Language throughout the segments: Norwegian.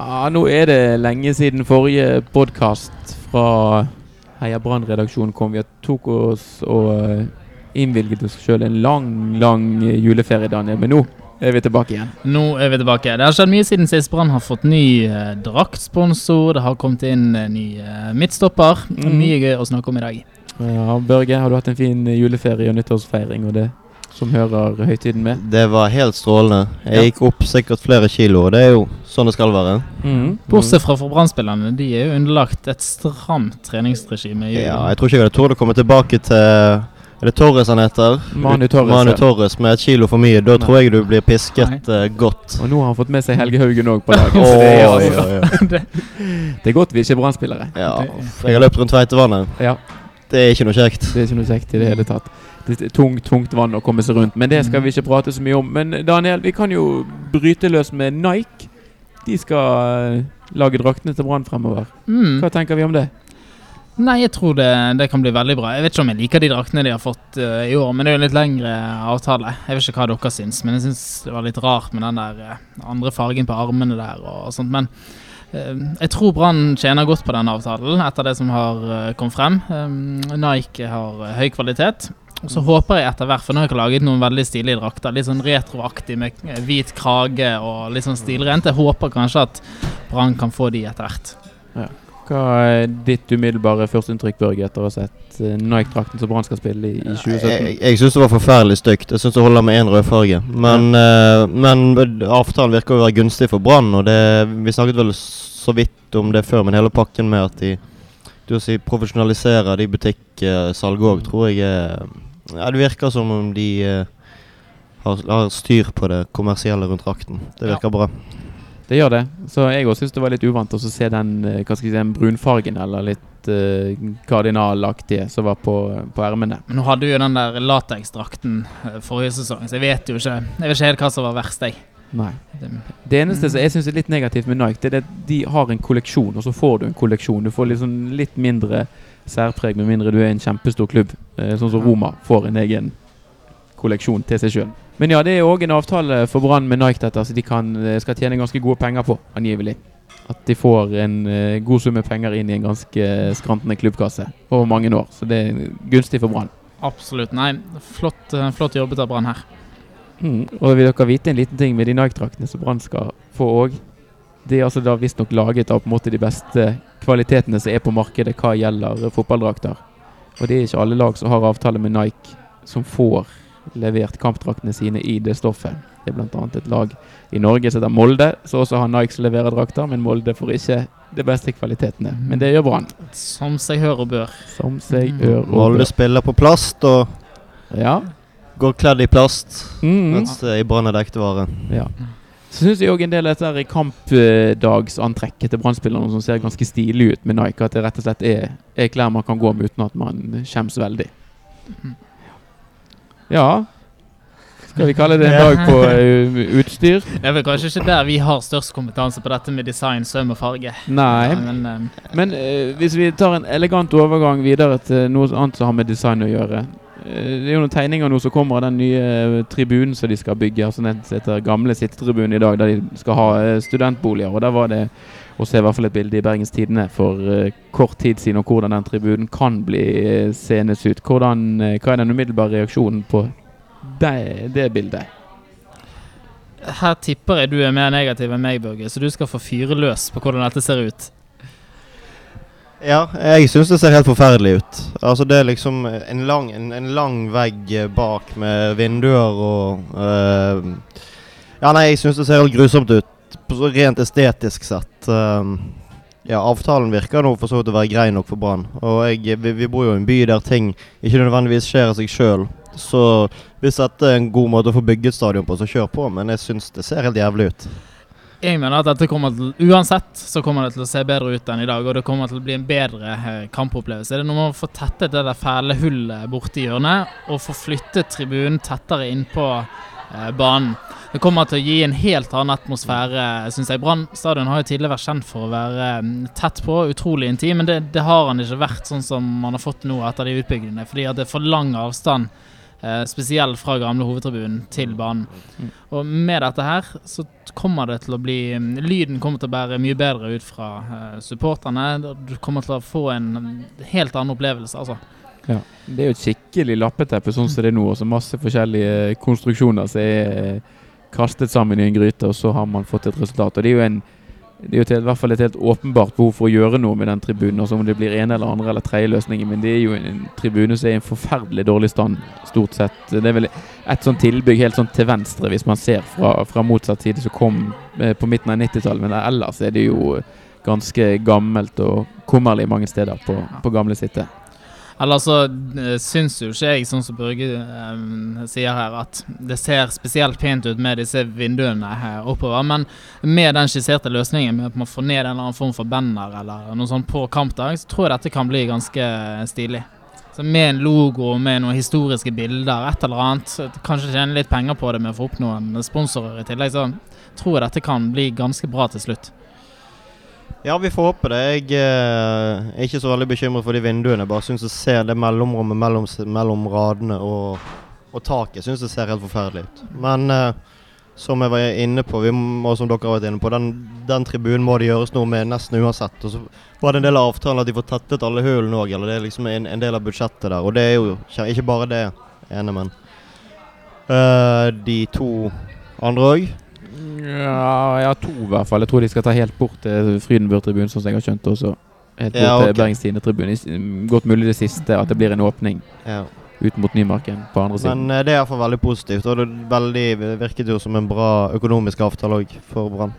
Ja, nå er det lenge siden forrige podkast fra Heia Brann-redaksjonen kom. Vi tok oss og eh, innvilget oss sjøl en lang, lang juleferie, Daniel. Men nå er vi tilbake igjen. Nå er vi tilbake. Det har skjedd mye siden sist. Brann har fått ny eh, draktsponsor. Det har kommet inn en ny eh, midtstopper. Mm. Mye gøy å snakke om i dag. Ja, Børge, har du hatt en fin juleferie og nyttårsfeiring og det som hører høytiden med? Det var helt strålende. Ja. Jeg gikk opp sikkert flere kilo, og det er jo sånn det skal være. Mm. Bortsett fra for Brann-spillerne. De er jo underlagt et stramt treningsregime. Ja, jeg tror ikke jeg hadde tort å komme tilbake til Er det Torres han heter? Manu Torres, Manu. Torres med et kilo for mye. Da Nei. tror jeg du blir pisket uh, godt. Og nå har han fått med seg Helge Haugen òg på laget. oh, det, er altså, oi, oi. det er godt vi ikke er Brann-spillere. Ja, jeg har løpt rundt Tveitevannet. Ja, Det er ikke noe kjekt. det er ikke noe kjekt i det hele tatt. Det er tungt, tungt vann å komme seg rundt, men det skal vi ikke prate så mye om. Men Daniel, vi kan jo bryte løs med Nike. De skal eh, lage draktene til Brann fremover. Mm. Hva tenker vi om det? Nei, jeg tror det, det kan bli veldig bra. Jeg vet ikke om jeg liker de draktene de har fått uh, i år, men det er jo en litt lengre avtale. Jeg vet ikke hva dere syns, men jeg syns det var litt rart med den der uh, andre fargen på armene der og sånt. Men eh, jeg tror Brann tjener godt på den avtalen etter det som har eh, kommet frem. Um, Nike har eh, høy kvalitet. Og så håper jeg etter hvert, for nå har jeg laget noen veldig stilige drakter. Litt sånn retroaktig med eh, hvit krage og litt sånn stilrent. Jeg håper kanskje at Brann kan få de etter hvert. Hva er ditt umiddelbare førsteinntrykk, Børge, etter å ha sett eh, Nike-drakten som Brann skal spille i, i 2017? Jeg, jeg syns det var forferdelig stygt. Jeg syns det holder med én rødfarge. Men, eh, men avtalen virker å være gunstig for Brann, og det, vi snakket vel så vidt om det før, men hele pakken med at de du si, profesjonaliserer de butikksalget òg, tror jeg ja, Det virker som om de uh, har, har styr på det kommersielle rundt drakten. Det Ja. virker bra. Det gjør det. Så jeg òg syns det var litt uvant å se den, eh, si, den brunfargen, eller litt uh, kardinalaktige, som var på, på ermene. Men nå hadde du jo den der lateksdrakten eh, forrige sesong, så jeg vet jo ikke Jeg vet ikke helt hva som var verst, jeg. Nei. Det, eneste som jeg syns er litt negativt med Nike, det er at de har en kolleksjon, og så får du en kolleksjon. Du får liksom litt mindre særpreg, med mindre du er en kjempestor klubb, sånn som Roma får en egen kolleksjon til seg sjøl. Men ja, det er òg en avtale for Brann med Nike dette, så de kan, eh, skal tjene ganske gode penger på, angivelig. At de får en uh, god sum med penger inn i en ganske skrantende klubbkasse over mange år. Så det er gunstig for Brann. absolutt. Nei, flott, eh, flott jobbet av Brann her. Mm. Og vil dere vite en liten ting med de Nike-draktene som Brann skal få òg? De er altså da visstnok laget av på en måte de beste kvalitetene som er på markedet hva gjelder eh, fotballdrakter. Og det er ikke alle lag som har avtale med Nike som får levert kampdraktene sine i det stoffet. Det er bl.a. et lag i Norge som heter Molde, så også har Nike som leverer drakter, men Molde får ikke de beste kvalitetene. Men det gjør Brann. Som seg hør og bør. Som seg Mm. og Molde bør. spiller på plast og Ja. går kledd i plast, Mm. mens det i Brann er dekte vare. Ja. Så syns jeg òg en del av dette kampdagsantrekket til Brann-spillerne som ser ganske stilig ut med Nike, at det rett og slett er, er klær man kan gå med uten at man skjemmes veldig. Ja Skal vi kalle det en dag på eh, utstyr? Det er vel kanskje ikke der vi har størst kompetanse på dette med design, søm og farge. Nei. men eh, Men uh, hvis vi tar en elegant overgang videre til noe annet som har med design å gjøre. Eh, det er jo noen tegninger nå som kommer av den nye tribunen som de skal bygge. Altså den heter gamle sittetribunen i dag, der de skal ha studentboliger. Og der var det å se i hvert fall et bilde i Bergens Tidende for eh, kort tid siden og hvordan den tribunen kan bli uh, senes ut. Hvordan, eh, hva er den umiddelbare reaksjonen på det, det bildet? her tipper jeg du er mer negativ enn meg, Børge, så du skal få fyre løs på hvordan dette ser ut. Ja, jeg syns det ser helt forferdelig ut. Altså Det er liksom en lang, en, en lang vegg eh, bak med vinduer og eh, Ja, nei, jeg syns det ser helt grusomt ut. Så Rent estetisk sett. Um, ja, avtalen virker nå for så vidt å være grei nok for Brann. Og jeg, vi, vi bor jo i en by der ting ikke nødvendigvis skjer av seg sjøl. Så hvis dette er en god måte å få bygget stadion på, så kjør på. Men jeg syns det ser helt jævlig ut. Jeg mener at dette kommer til Uansett så kommer det til å se bedre ut enn i dag, og det kommer til å bli en bedre eh, kampopplevelse. Det er noe med å få tettet det der fæle hullet borti hjørnet, og få flyttet tribunen tettere innpå banen. Det kommer til å gi en helt annen atmosfære, syns jeg. Brann stadion har jo tidligere vært kjent for å være mm, tett på, utrolig intim, men det, det har han ikke vært sånn som man har fått nå etter de utbyggingene, fordi at det er for lang avstand Eh, spesielt fra gamle hovedtribunen til banen. Og med dette her så kommer det til å bli mm, Lyden kommer til å bære mye bedre ut fra eh, supporterne. Du kommer til å få en mm, helt annen opplevelse, altså. Ja. Det er jo et skikkelig lappeteppe sånn som det er nå. Også masse forskjellige konstruksjoner som er kastet sammen i en gryte, og så har man fått et resultat. Og det er jo en det er jo til, i hvert fall et helt åpenbart behov for å gjøre noe med den tribunen. Også om det blir ene eller andre eller tredje løsningen. Men det er jo en, en tribune som er i en forferdelig dårlig stand, stort sett. Det er vel et sånt tilbygg helt sånn til venstre, hvis man ser fra, fra motsatt side, som kom eh, på midten av 90-tallet. Men ellers er det jo ganske gammelt og kummerlig mange steder på, på gamle Sitte. Eller så uh, syns jo ikke jeg, sånn som Børge eh, sier her, at det ser spesielt pent ut med disse vinduene her oppover. Men med den skisserte løsningen med at man får ned en eller annen form for banner eller noe sånt på kampdag, så tror jeg dette kan bli ganske stilig. Så med en logo, med noen historiske bilder, et eller annet, kanskje tjene litt penger på det med å få opp noen sponsorer i tillegg, så tror jeg dette kan bli ganske bra til slutt. Ja, vi får håpe det. Jeg eh, er ikke så veldig bekymret for de vinduene. Bare syns jeg ser det mellomrommet mellom, mellom radene og, og taket. Syns det ser helt forferdelig ut. Men eh, som jeg var inne på, må, og som dere har vært inne på, den, den tribunen må det gjøres noe med nesten uansett. Og så var det en del av avtalen at de får tettet alle hullene òg, eller det er liksom en, en del av budsjettet der. Og det er jo ikke bare det ene, men eh, de to andre òg. Ja, ja, to i hvert fall. Jeg tror de skal ta helt bort til Frydenburg-tribunen, sånn som jeg har skjønt det. Og helt bort Ja, til ok. Bergens Tidende-tribunen. Godt mulig det siste, at det blir en åpning Ja. ut mot Nymarken på andre siden. Men eh, det er iallfall veldig positivt, og det veldig, virket jo som en bra økonomisk avtale òg for Brann.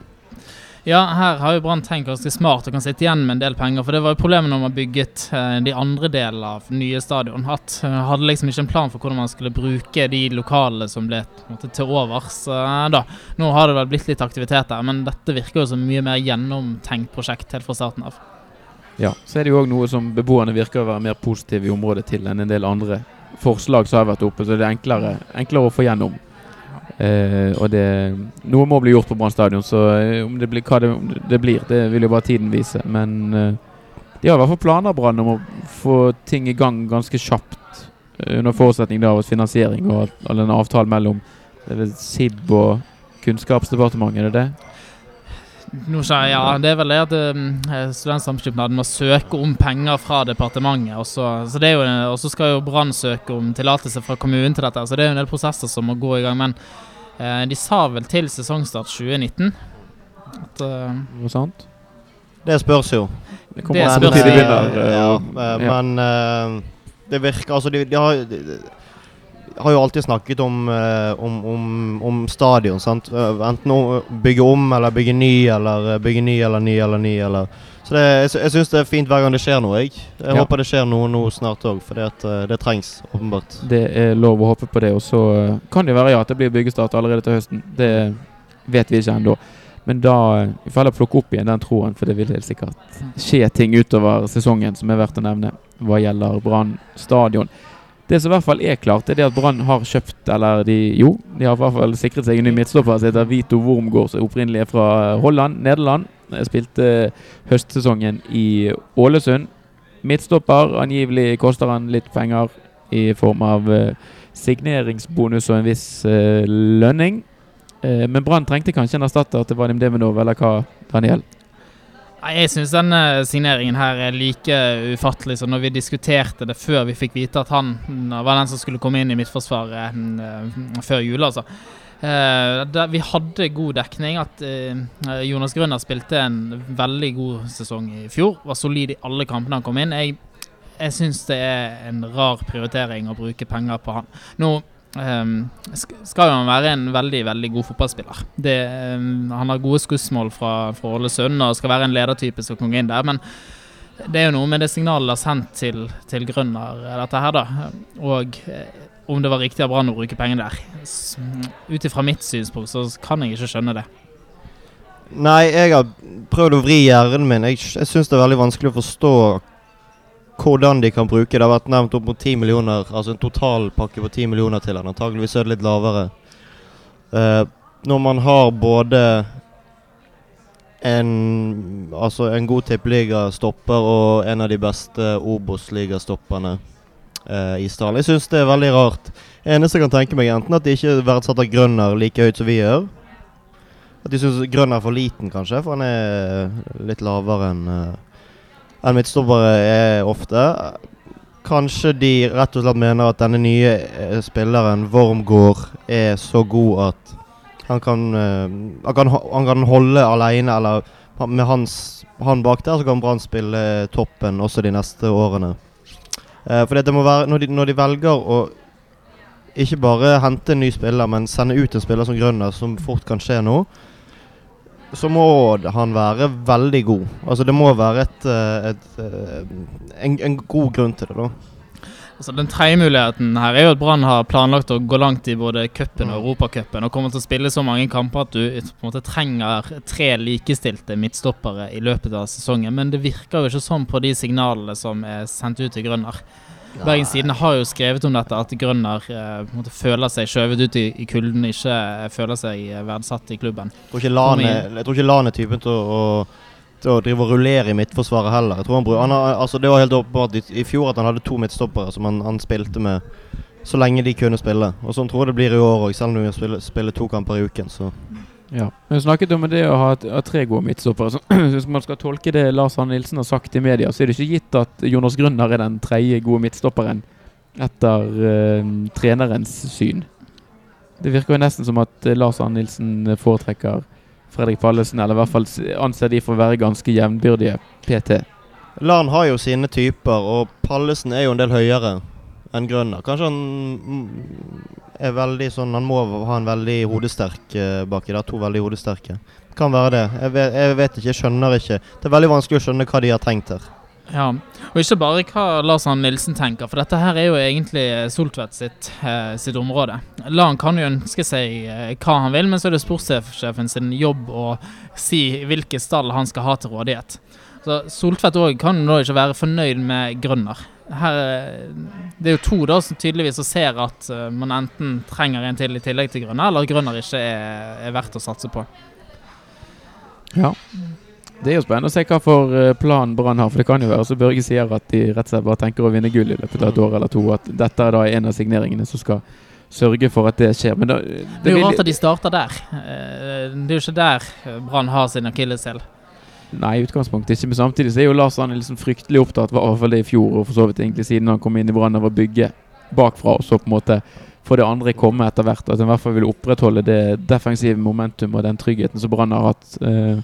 Ja, her har jo Brann tenkt ganske smart og kan sitte igjen med en del penger. For det var jo problemet når man bygget eh, de andre delene av nye stadion. At eh, hadde liksom ikke en plan for hvordan man skulle bruke de lokalene som ble måte, til overs. eh, da. Nå har det vel blitt litt aktivitet der, men dette virker jo som mye mer gjennomtenkt prosjekt helt fra starten av. Ja, Så er det jo òg noe som beboerne virker å være mer positive i området til enn en del andre forslag som har vært oppe, så det er enklere, enklere å få gjennom. Eh, og det Noe må bli gjort på Brann stadion, så eh, om det blir hva det, det blir, det vil jo bare tiden vise. Men eh, de har i hvert fall planer Brann om å få ting i gang ganske kjapt. under forutsetning av finansiering og all den avtalen mellom det SIB og Kunnskapsdepartementet, er det det? Nå skjer, ja, det er vel det at uh, Studentsamskipnaden må søke om penger fra departementet. Og så, så det er jo, og så skal jo Brann søke om tillatelse fra kommunen til dette. Så det er jo en del prosesser som må gå i gang. Men uh, de sa vel til sesongstart 2019 at uh, Noe sånt? Det spørs jo. Det Det kommer an spørs på når de jo. begynner. eh, ja, eh, men eh, det virker Altså, de, de har de, de har jo alltid snakket om, eh, om, om, om stadion, sant. Eh, Enten å bygge om eller bygge ny, eller eh, bygge ny eller ny eller ny, eller Så det, jeg, jeg syns det er fint hver gang det skjer noe, jeg. Jeg Ja. håper det skjer noe nå snart òg, for det, det trengs åpenbart. Det er lov å håpe på det. Og så kan det være ja, at det blir byggestart allerede til høsten. Det vet vi ikke ennå. Men da vi får heller plukke opp igjen den troen, for det vil helt sikkert skje ting utover sesongen som er verdt å nevne hva gjelder Brann stadion. Det som i hvert fall er klart, er det at Brann har kjøpt, eller de Jo, de har i hvert fall sikret seg en ny midtstopper som heter Vito Wormgård, som opprinnelig er fra Holland, Nederland. Spilte høstsesongen i Ålesund. Midtstopper. Angivelig koster han litt penger i form av eh, signeringsbonus og en viss eh, lønning. Eh, men Brann trengte kanskje en erstatter til Vadim Deminov, eller hva, Daniel? Jeg syns denne signeringen her er like ufattelig som når vi diskuterte det før vi fikk vite at han mm, var den som skulle komme inn i Midtforsvaret mm, eh, før jul, altså. Eh, vi hadde god dekning. At eh, Jonas Grønner spilte en veldig god sesong i fjor. Var solid i alle kampene han kom inn. Jeg, jeg syns det er en rar prioritering å bruke penger på han. Nå Sk- skal jo han være en veldig veldig god fotballspiller. Det, um, han har gode skussmål fra, fra Ålesund og skal være en ledertype som kan gå inn der. Men det er jo noe med det signalet de har sendt til, til Grønner, eh, dette her, da. Og eh, om det var riktig av Brann å bruke pengene der. Ut ifra mitt synspunkt så kan jeg ikke skjønne det. Nei, jeg har prøvd å vri hjernen min. Jeg, jeg syns det er veldig vanskelig å forstå hvordan de kan bruke Det har vært nevnt opp mot 10 millioner, altså en totalpakke på 10 millioner til han. Antakeligvis er det litt lavere. Uh, når man har både en, altså en god tippeliga-stopper og en av de beste Obos-ligastopperne uh, i stallen. Jeg syns det er veldig rart. Eneste jeg kan tenke meg, enten at de ikke verdsetter Grønner like høyt som vi gjør. At de syns Grønner er for liten, kanskje, for han er litt lavere enn uh, enn midtstoppere er ofte. Kanskje de rett og slett mener at denne nye eh, spilleren, Wormgård, er så god at han kan, eh, han kan, han kan holde alene, eller med hans, han bak der, så kan Brann spille toppen også de neste årene. Eh, for det må være, når de, når de velger å ikke bare hente en ny spiller, men sende ut en spiller som Grønner, som fort kan skje nå, så må han være veldig god. Altså Det må være et, et, et, eh, en, en god grunn til det, da. Altså, den tredje muligheten her er jo at Brann har planlagt å gå langt i både cupen og Europacupen og kommer til å spille så mange kamper at du på en måte trenger tre likestilte midtstoppere i løpet av sesongen. Men det virker jo ikke sånn på de signalene som er sendt ut til Grønner. Bergens Tidende har jo skrevet om dette, at Grønner eh, føler seg skjøvet ut i, i kulden, ikke eh, føler seg eh, verdsatt i klubben. Jeg tror ikke Lan er, jeg tror ikke Lan typen til å, til å drive og rullere i midtforsvaret heller. Jeg tror han, han har, altså Det var helt åpenbart i, i fjor at han hadde to midtstoppere som han, han spilte med så lenge de kunne spille. Og Sånn tror jeg det blir i år òg, selv om vi spiller, spiller to kamper i uken. Så Ja. Hun snakket om det å ha, ha tre gode midtstoppere. Hvis man skal tolke det Lars Arne Nilsen har sagt i media, så er det ikke gitt at Jonas Grønner er den tredje gode midtstopperen etter uh, trenerens syn. Det virker jo nesten som at eh, Lars Arne Nilsen foretrekker Fredrik Pallesen, eller i hvert fall anser de for å være ganske jevnbyrdige PT. Lan har jo sine typer, og Pallesen er jo en del høyere enn Grønner. Kanskje han er veldig sånn Han må ha en veldig hodesterk uh, baki der. To veldig hodesterke. Kan være det. Jeg vet, jeg vet ikke, jeg skjønner ikke. Det er veldig vanskelig å skjønne hva de har tenkt her. Ja, og ikke bare hva Lars Arne Nilsen tenker, for dette her er jo egentlig Soltvedt sitt, eh, sitt område. Lan kan jo ønske seg eh, hva han vil, men så er det sportssjefen sin jobb å si hvilke stall han skal ha til rådighet. Så Soltvedt òg kan da ikke være fornøyd med Grønner. Her, eh, det er jo to da som tydeligvis ser at eh, man enten trenger en til i tillegg til Grønner, eller at Grønner ikke er, er verdt å satse på. Ja. Det er jo spennende å se hva for eh, plan Brann har. For det kan jo være så Børge sier at de rett og slett bare tenker å vinne gull i løpet av et år eller to. At dette er da en av signeringene som skal sørge for at det skjer. Men da, det, Det er jo rart at de starter der. Det er jo ikke der Brann har sin akilleshæl. Nei, i utgangspunktet ikke. Men samtidig så er jo Lars Arne liksom fryktelig opptatt, i hvert fall det i fjor, og for så vidt egentlig siden han kom inn i Brann, av å bygge bakfra, og så på en måte få det andre komme etter hvert. At han i hvert fall vil opprettholde det defensive momentum og den tryggheten som Brann har hatt. Eh,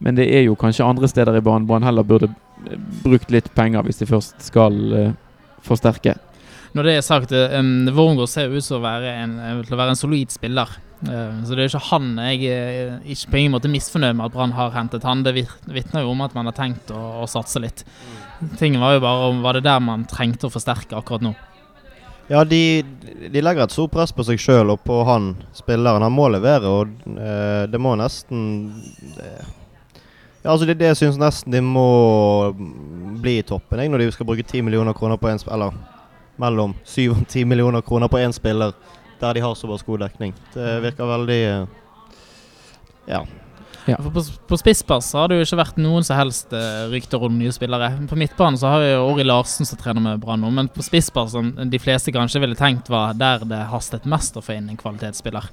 Men det er jo kanskje andre steder i banen Brann heller burde brukt litt penger hvis de først skal eh, forsterke. Når det er sagt, um, Wormgård ser ut til å være en, eh, til å være en solid spiller. Uh, så det er ikke han jeg er ikke på ingen måte misfornøyd med at Brann har hentet han. Det vitner jo om at man har tenkt å, å satse litt. Tingen var jo bare om var det der man trengte å forsterke akkurat nå. Ja, de, de legger et stort press på seg sjøl og på han spilleren. Han må levere, og uh, det må nesten det, Ja, altså det, det syns nesten de må bli i toppen, jeg, når de skal bruke 10 millioner kroner på en sp- Eller mellom 7 og 10 millioner kroner på én spiller, der de har såpass god dekning. Det virker veldig eh, Ja. For på, på spisspass har det jo ikke vært noen som helst eh, rykter om nye spillere. På midtbanen så har vi jo Ori Larsen som trener med Brann nå, men på spisspass, som de fleste kanskje ville tenkt var der det hastet mest å få inn en kvalitetsspiller.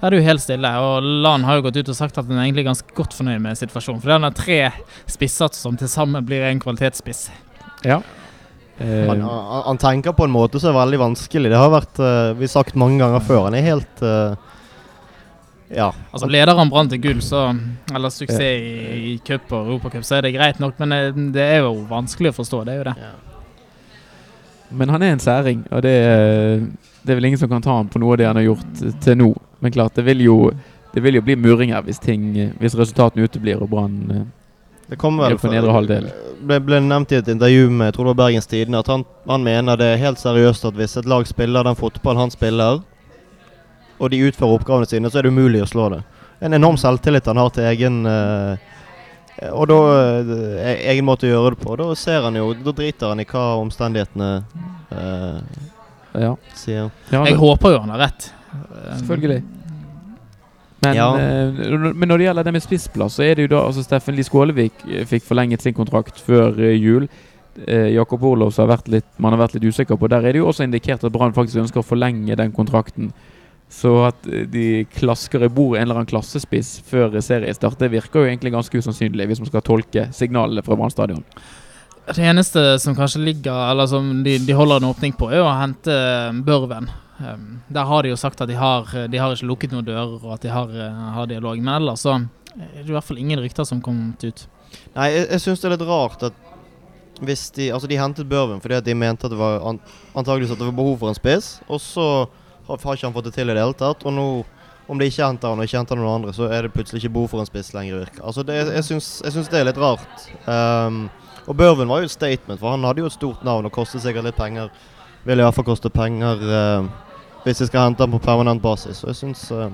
Der er det jo helt stille, og Lan har jo gått ut og sagt at han er egentlig ganske godt fornøyd med situasjonen. For det er den tre spisser som til sammen blir en kvalitetsspiss. Ja. Eh, Han, han, han tenker på en måte som er veldig vanskelig. Det har vært uh, vi sagt mange ganger før. Han er helt uh, Ja. Altså Leder han Brann til gull, så eller suksess i, i cup og europacup, så er det greit nok, men det er jo vanskelig å forstå. Det er jo det. Men han er en særing, og det, er- det er vel ingen som kan ta han på noe av det han har gjort til nå. Men klart, det vil jo, det vil jo bli muringer hvis, ting, hvis resultatene uteblir og Brann Det kom vel på nedre halvdel. ble, ble nevnt i et intervju med jeg tror det var Bergens Tidende at han, han mener det er helt seriøst at hvis et lag spiller den fotballen han spiller, og de utfører oppgavene sine, så er det umulig å slå det. En enorm selvtillit han har til egen eh, Og da eh, egen måte å gjøre det på. Da ser han jo Da driter han i hva omstendighetene eh, Ja. sier. Ja, Jeg håper jo han har rett. Selvfølgelig. Men, Ja. eh, men når det gjelder det med spissplass, så er det jo da altså Steffen Lie Skålevik eh, fikk forlenget sin kontrakt før eh, jul. eh, Jakob Orlovs har vært litt, man har vært litt usikker på. Der er det jo også indikert at Brann faktisk ønsker å forlenge den kontrakten. Så at eh, de klasker i bordet en eller annen klassespiss før seriestart, det virker jo egentlig ganske usannsynlig, hvis man skal tolke signalene fra Brann stadion. Det eneste som kanskje ligger, eller som de, de holder en åpning på, er å hente Børven. Um, der har de jo sagt at de har, de har ikke lukket noen dører, og at de har, uh, har dialog. Men ellers så er det i hvert fall ingen rykter som kom ut. Nei, jeg, jeg syns det er litt rart at hvis de Altså, de hentet Børven fordi at de mente at det var an, at det var behov for en spiss, og så har, har ikke han fått det til i det hele tatt. Og nå, om de ikke henter han og ikke henter noen andre, så er det plutselig ikke behov for en spiss lenger, virker. Altså, det, jeg, syns, det er litt rart. Um, og Børven var jo et statement, for han hadde jo et stort navn og kostet sikkert litt penger. Vil iallfall koste penger uh, hvis de skal hente han på permanent basis. Og jeg syns uh,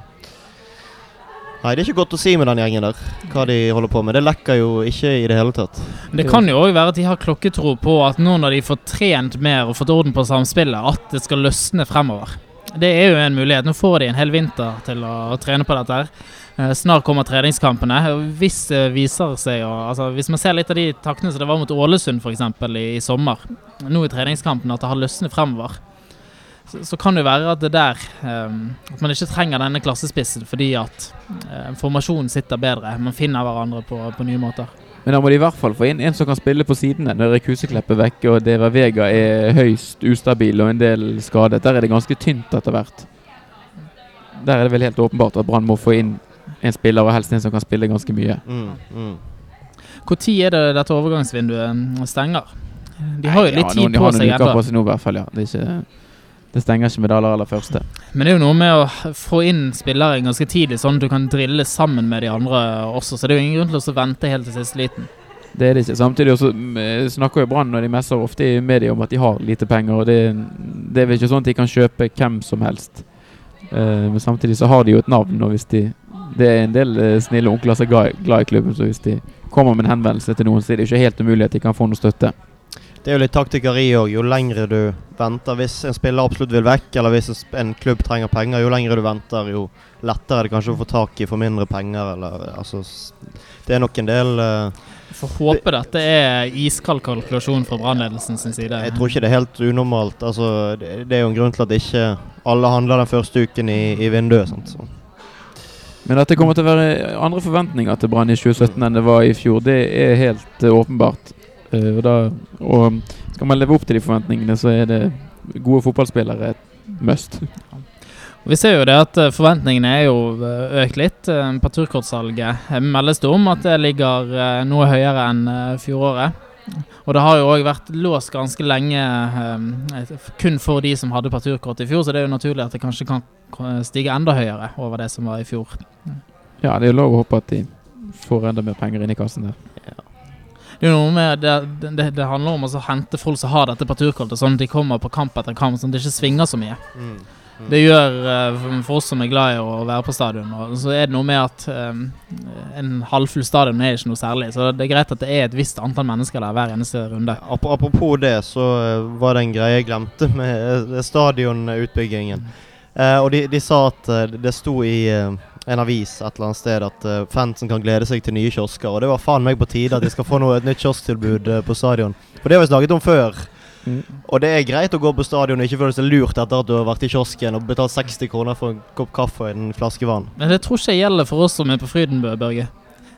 Nei, det er ikke godt å si med den gjengen der, hva de holder på med. Det lekker jo ikke i det hele tatt. Det kan jo òg være at de har klokketro på at nå når de får trent mer og fått orden på samspillet, at det skal løsne fremover. Det er jo en mulighet. Nå får de en hel vinter til å trene på dette. her. Eh, snart kommer treningskampene. Hvis det viser seg altså Hvis man ser litt av de taktene som det var mot Ålesund f.eks. I, i sommer, nå i treningskampen, at det har løsnet fremover, så, så kan det være at det der um, At man ikke trenger denne klassespissen fordi at uh, formasjonen sitter bedre. Man finner hverandre på, på, nye måter. Men da må de i hvert fall få inn en som kan spille på sidene når Kuseklepp er vekke og Deva Vega er høyst ustabil og en del skadet. Der er det ganske tynt etter hvert. Der er det vel helt åpenbart at Brann må få inn en spiller, og helst en som kan spille ganske mye. Mm, mm. Når er det dette overgangsvinduet stenger? De har jo litt ja, tid noen, på seg De har noen uker På seg nå, i hvert fall, ja. Det, ikke, det, stenger ikke med det aller, aller første. Men det er jo noe med å få inn spillere ganske tidlig, sånn at du kan drille sammen med de andre også. Så det er jo ingen grunn til å vente helt til siste liten. Det er det ikke. Samtidig også, snakker jo Brann og de messer ofte i media om at de har lite penger. og Det, det er vel ikke sånn at de kan kjøpe hvem som helst. Uh, men samtidig så har de jo et navn, og hvis de det er en del uh, snille onkler som er glad i klubben, så hvis de kommer med en henvendelse til noen, så er det ikke helt umulig at de kan få noe støtte. Det er jo litt taktikeri òg. Jo lengre du venter Hvis en spiller absolutt vil vekk, eller hvis en klubb trenger penger, jo lengre du venter, jo lettere er det kanskje å få tak i for mindre penger, eller altså Det er nok en del uh, Får håpe dette er iskald kalkulasjon fra brannledelsen sin side. Jeg tror ikke det er helt unormalt. Altså, det, det, er jo en grunn til at ikke alle handler den første uken i, i vinduet. Sant? Så. Men at det kommer til å være andre forventninger til Brann i 2017 enn det var i fjor, det er helt uh, åpenbart. Uh, og, da, og, skal man leve opp til de forventningene, så er det gode fotballspillere et must. Vi ser jo det at eh, forventningene er jo økt litt. På turkortsalget meldes det om at det ligger noe høyere enn fjoråret. Og det har jo òg vært låst ganske lenge um, kun for de som hadde parturkort i fjor, så det er jo naturlig at det kanskje kan stige enda høyere over det som var i fjor. Ja, det er jo lov å håpe at de får enda mer penger inn i kassen der. Ja. Det, med, det, det, det handler om å hente folk som har dette parturkortet, sånn at de kommer på kamp etter kamp, sånn at det ikke svinger så mye. Mm. Det gjør uh, for oss som er glad i å være på stadion. Og så er det noe med at um, en halvfull stadion er ikke noe særlig. Så det er greit at det er et visst antall mennesker der hver eneste runde. Apropos det, så uh, var det en greie jeg glemte med stadionutbyggingen. Uh, og de, de, sa at det sto i en avis et eller annet sted at fansen kan glede seg til nye kiosker. Og det var faen meg på tide at de skal få noe, et nytt kiosktilbud på stadion. For det har vi snakket om før. Mm. Og det er greit å gå på stadion og ikke føle seg lurt etter at du har vært i kiosken og betalt 60 kroner for en kopp kaffe og en flaske vann. Men det tror ikke jeg gjelder for oss som er på Frydenbø, Børge.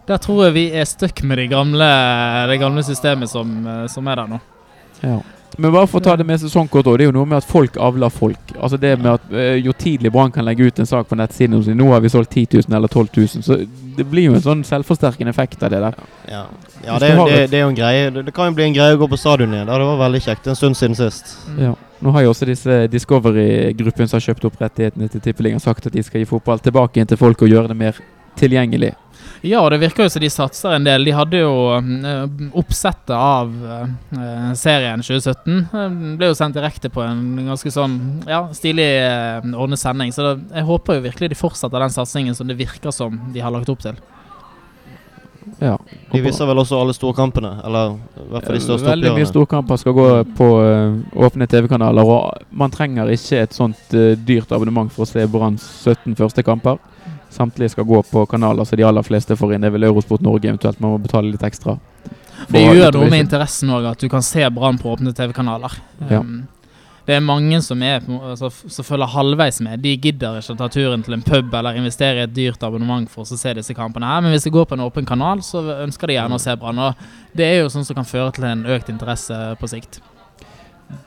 Der tror jeg vi er stuck med de gamle, det gamle systemet som, eh, som er der nå. Ja. Men bare for å ta det med sesongkort òg. Det er jo noe med at folk avler folk. Altså det med at uh, Jo tidlig Brann kan legge ut en sak på nettsiden og nå har vi solgt 10 000 eller 12 000, så det blir jo en sånn selvforsterkende effekt av det der. Ja, ja det, er, det, det, er jo en greie. Det, det, kan jo bli en greie å gå på stadion igjen. Det var veldig kjekt. En stund siden sist. Mm. Ja. Nå har jo også disse Discovery-gruppen som har kjøpt opp rettighetene til Tippeligaen, sagt at de skal gi fotball tilbake igjen til folk og gjøre det mer tilgjengelig. Ja, og det virker jo som de satser en del. De hadde jo uh, oppsettet av uh, serien 2017. Uh, ble jo sendt direkte på en ganske sånn ja, stilig ordnet sending. Så jeg håper jo virkelig de fortsetter den satsingen som det virker som de har lagt opp til. Ja. De viser vel også alle storkampene? Eller i hvert fall de største Veldig mye storkamper skal gå på åpne TV-kanaler. Og man trenger ikke et sånt dyrt abonnement for å se Branns 17 første kamper. Samtlige skal gå på kanaler så de aller fleste får inn. Det er vel Eurosport Norge eventuelt man må betale litt ekstra. Det gjør noe med interessen òg, at du kan se Brann på åpne TV-kanaler. Ja. Um, det er mange som er altså, som følger halvveis med. De gidder ikke å ta turen til en pub eller investere i et dyrt abonnement for å se disse kampene her, men hvis de går på en åpen kanal, så ønsker de gjerne å se Brann. Og det er jo sånn som kan føre til en økt interesse på sikt.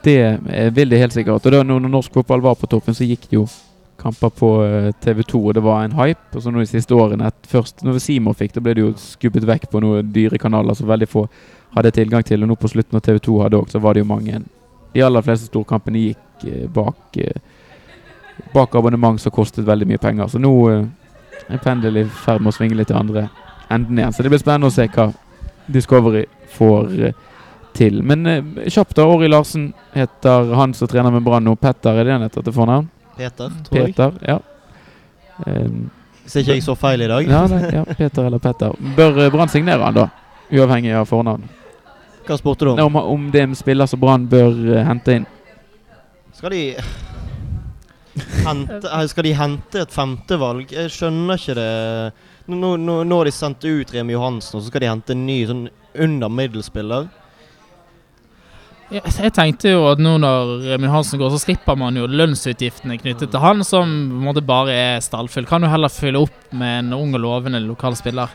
Det vil det helt sikkert. Og da når norsk fotball var på toppen, så gikk det jo kamper på TV 2, og det var en hype. Og så nå de siste årene, først når Simo fikk, da ble det jo skubbet vekk på noen dyre kanaler som veldig få hadde tilgang til. Og nå på slutten, når TV 2 hadde òg, så var det jo mange De aller fleste storkampene gikk eh, bak eh, Bak abonnement som kostet veldig mye penger. Så nå eh, er pendelen i ferd med å svinge litt til andre enden igjen. Så det blir spennende å se hva Discovery får eh, til. Men eh, kjapt, da. Ori Larsen heter han som trener med Brann nå. Petter, er det han heter til fornavn? Peter, tror jeg. Peter, ja. Um, Hvis ikke jeg så feil i dag. ja, nei, ja. Peter eller Petter. Bør eh, Brann signere han, da? Uavhengig av fornavn. Hva spurte du om? Nei, Om, om det er en spiller som Brann bør uh, hente inn. Skal de hente, eh, Skal de hente et femtevalg? Jeg skjønner ikke det. Nå, nå, nå har de sendt ut Remi Johansen, og så skal de hente en ny sånn under middelspiller. Jeg tenkte jo at nå når Remi Hansen går, så slipper man jo lønnsutgiftene knyttet til han, som på en måte bare er stallfyll. Kan jo heller fylle opp med en ung og lovende lokal spiller.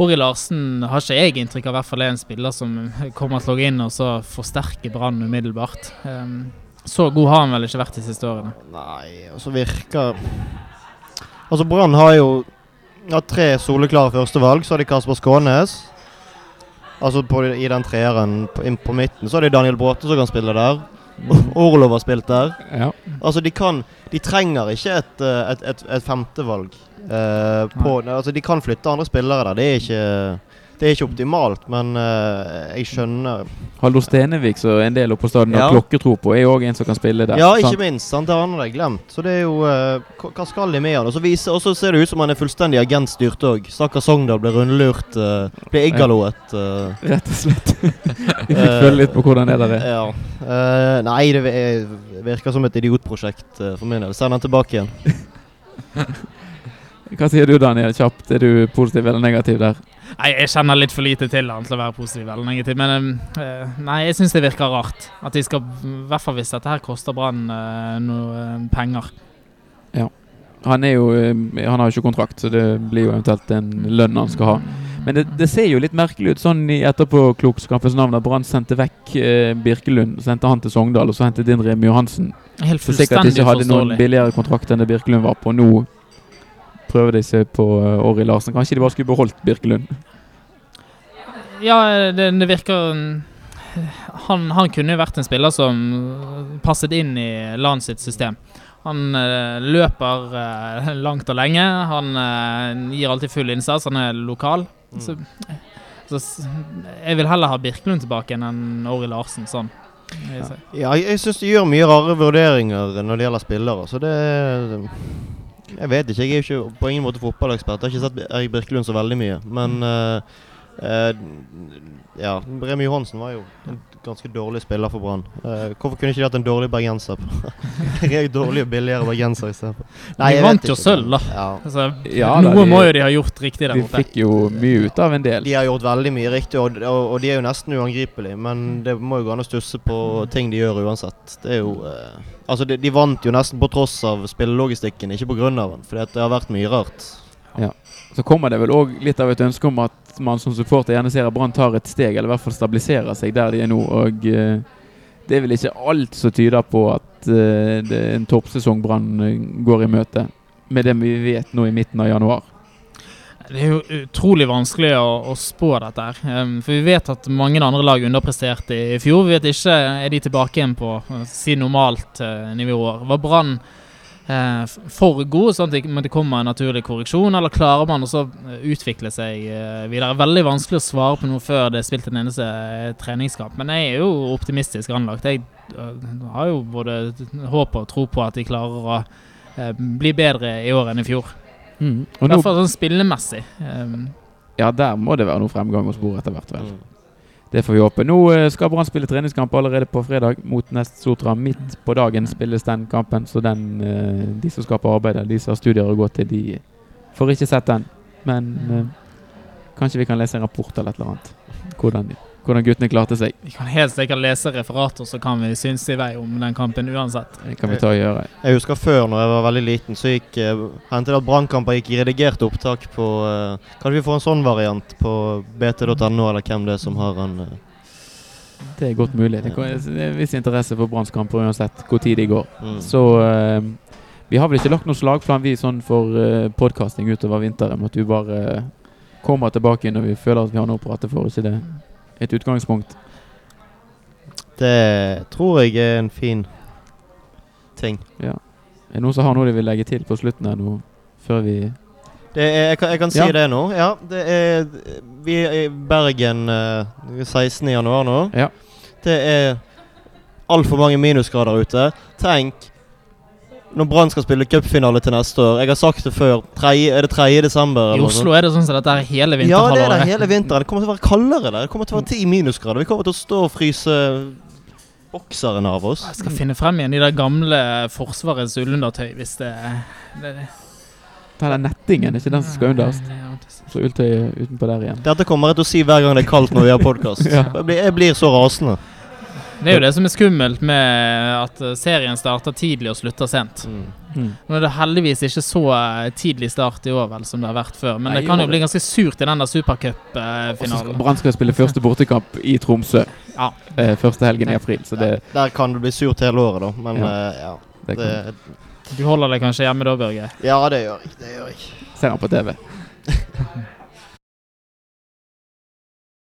Ori Larsen har ikke jeg inntrykk av i hvert fall er en spiller som kommer til å gå inn og så forsterke Brann umiddelbart. Um, så god har han vel ikke vært de siste årene. Nei, og så virker Altså, Brann har jo har tre soleklare førstevalg. Så har de Kasper Skånes. Altså på, i den treeren på, inn på midten. Så er det Daniel Bråte som kan spille der. Orlov har spilt der. Ja. Altså, de kan De trenger ikke et, eh, et, et, et femtevalg. eh, på, altså, de kan flytte andre spillere der. Det er ikke Det er ikke optimalt, men uh, jeg skjønner Halvor Stenevik, som en del oppe på stadion har Ja. klokketro på, er jo òg en som kan spille der. Ja, ikke sant? minst. sant, Det har han glemt. Så det er jo uh, hva- skal de med han? Og så ser det ut som han er fullstendig agentstyrt òg. Stakkars Sogndal ble rundlurt. Uh, ble igaloet. Uh, Rett og slett. Vi fikk følge litt på hvordan det der er. ja. Eh, nei, det virker som et idiotprosjekt for min del. Send han tilbake igjen. Hva sier du, Daniel? Kjapt. Er du positiv eller negativ der? Nei, Jeg kjenner litt for lite til han til å være positiv eller negativ, men um, eh, nei, jeg syns det virker rart. At de skal, i hvert fall hvis dette her koster Brann eh, noe penger. penger. Han er jo eh, Han har jo ikke kontrakt, så det blir jo eventuelt en lønn han skal ha. Men det, det ser jo litt merkelig ut sånn i etterpåklokskapens navn at Brann sendte vekk eh, Birkelund, sendte han til Sogndal, og så hentet inn Remi Johansen. Helt fullstendig Så sikkert ikke hadde noen billigere kontrakt enn det Birkelund var på. Nå prøver de seg på uh, Larsen. Kanskje de bare skulle beholdt Birkelund. Ja, det, det virker mm, han, han kunne jo vært en spiller som passet inn i LAN sitt system. Han eh, løper eh, langt og lenge. Han eh, gir alltid full innsats. Han er lokal. Så, så jeg vil heller ha Birkelund tilbake enn Åri Larsen. Sånn. Ja, jeg syns de gjør mye rare vurderinger når det gjelder spillere. Så det Jeg vet ikke. Jeg er ikke på ingen måte fotballekspert. Jeg har ikke sett Erik Birkelund så veldig mye. Men eh, eh, Ja, Remi Johansen var jo en ganske dårlig spiller for Brann. Eh, hvorfor kunne ikke de hatt en dårlig bergenser? En dårlig og billigere bergenser istedenfor. De vant jo sølv, da. Ja. Altså, Ja, da, noe de- må jo de ha gjort riktig der De borte. fikk jo mye ut av en del. De har gjort veldig mye riktig, og, og, og de er jo nesten uangripelige. Men det må jo gå an å stusse på ting de gjør uansett. Det er jo eh, Altså, de, de vant jo nesten på tross av spillelogistikken, ikke av den. For det har vært mye rart. Så kommer det vel òg litt av et ønske om at man som supporter gjerne ser at Brann tar et steg, eller i hvert fall stabiliserer seg der de er nå. Og eh, det er vel ikke alt som tyder på at eh, det er en toppsesong Brann eh, går i møte, med det vi vet nå i midten av januar. Det er jo utrolig vanskelig å, å spå dette her. For vi vet at mange andre lag underpresterte i fjor. Vi vet ikke er de tilbake igjen på si normalt nivå. Var Brann f- for god, sånn at det, men det kommer en naturlig korreksjon, eller klarer man også uh, utvikle seg uh, videre? Veldig vanskelig å svare på noe før det er spilt en eneste uh, treningskamp. Men jeg er jo optimistisk anlagt. Jeg uh, har jo både håp og tro på at de klarer å uh, bli bedre i år enn i fjor. Og I hvert fall sånn spillemessig. Um, ja, der må det være noe fremgang å spore etter hvert, vel. Mm. Det får vi håpe. Nå eh, skal Brann spille treningskamp allerede på fredag mot Nest Sotra. Midt på dagen spilles den kampen, så den, eh, de som skal på arbeid, de som har studier å gå til, de får ikke sett den. Men eh, kanskje vi kan lese en rapport eller et eller annet. hvordan, hvordan guttene klarte seg. Vi kan helt sikkert lese referater, så kan vi synes i vei om den kampen uansett. Det kan vi ta og gjøre. Jeg husker før, når jeg var veldig liten, så gikk eh, hendte det at Brannkamper gikk i redigert opptak på uh, Kan vi få en sånn variant på bt.no, eller hvem det er som har en Uh. Det er godt mulig. Det er en viss interesse for Brannskamper uansett hvor tid de går. mm. Så uh, vi har vel ikke lagt noen slagplan vi sånn for uh, podkasting utover vinteren. At vi bare eh, kommer tilbake når vi føler at vi har noe å prate for. ikke det et utgangspunkt. Det tror jeg er en fin ting. Ja. Er det noen som har noe de vil legge til på slutten her nå, før vi Det er, jeg, kan, jeg kan si Ja. det nå. Ja, det er Vi er i Bergen uh, 16. januar nå. Ja. Det er altfor mange minusgrader ute. Tenk når Brann skal spille cupfinale til neste år. Jeg har sagt det før. 3, er det 3. desember? I Oslo er det sånn som dette er hele vinterhalvåret. Ja, det er det hele vinteren. Det kommer til å være kaldere der. Det kommer til å være 10 minusgrader. Vi kommer til å stå og fryse bokseren av oss. Jeg skal finne frem igjen de der gamle Forsvarets ullundertøy, hvis det, det det. den nettingen, ikke den som skal underst. Så ulltøyet utenpå der igjen. Dette kommer jeg til å si hver gang det er kaldt når vi har podkast. Ja. jeg, jeg blir så rasende. Det er jo det som er skummelt med at eh, serien starter tidlig og slutter sent. Mm. Nå er det heldigvis ikke så eh, tidlig start i år vel som det har vært før, men Nei, det kan jo bli ganske surt i den der supercupfinalen. Brann skal spille første bortekamp i Tromsø Ja. eh, første helgen i april, så det, Der kan det bli surt hele året, da. Men Ja. eh, ja. det Det, Du holder deg kanskje hjemme da, Børge? ja, det gjør jeg. Det gjør jeg. ser han på TV.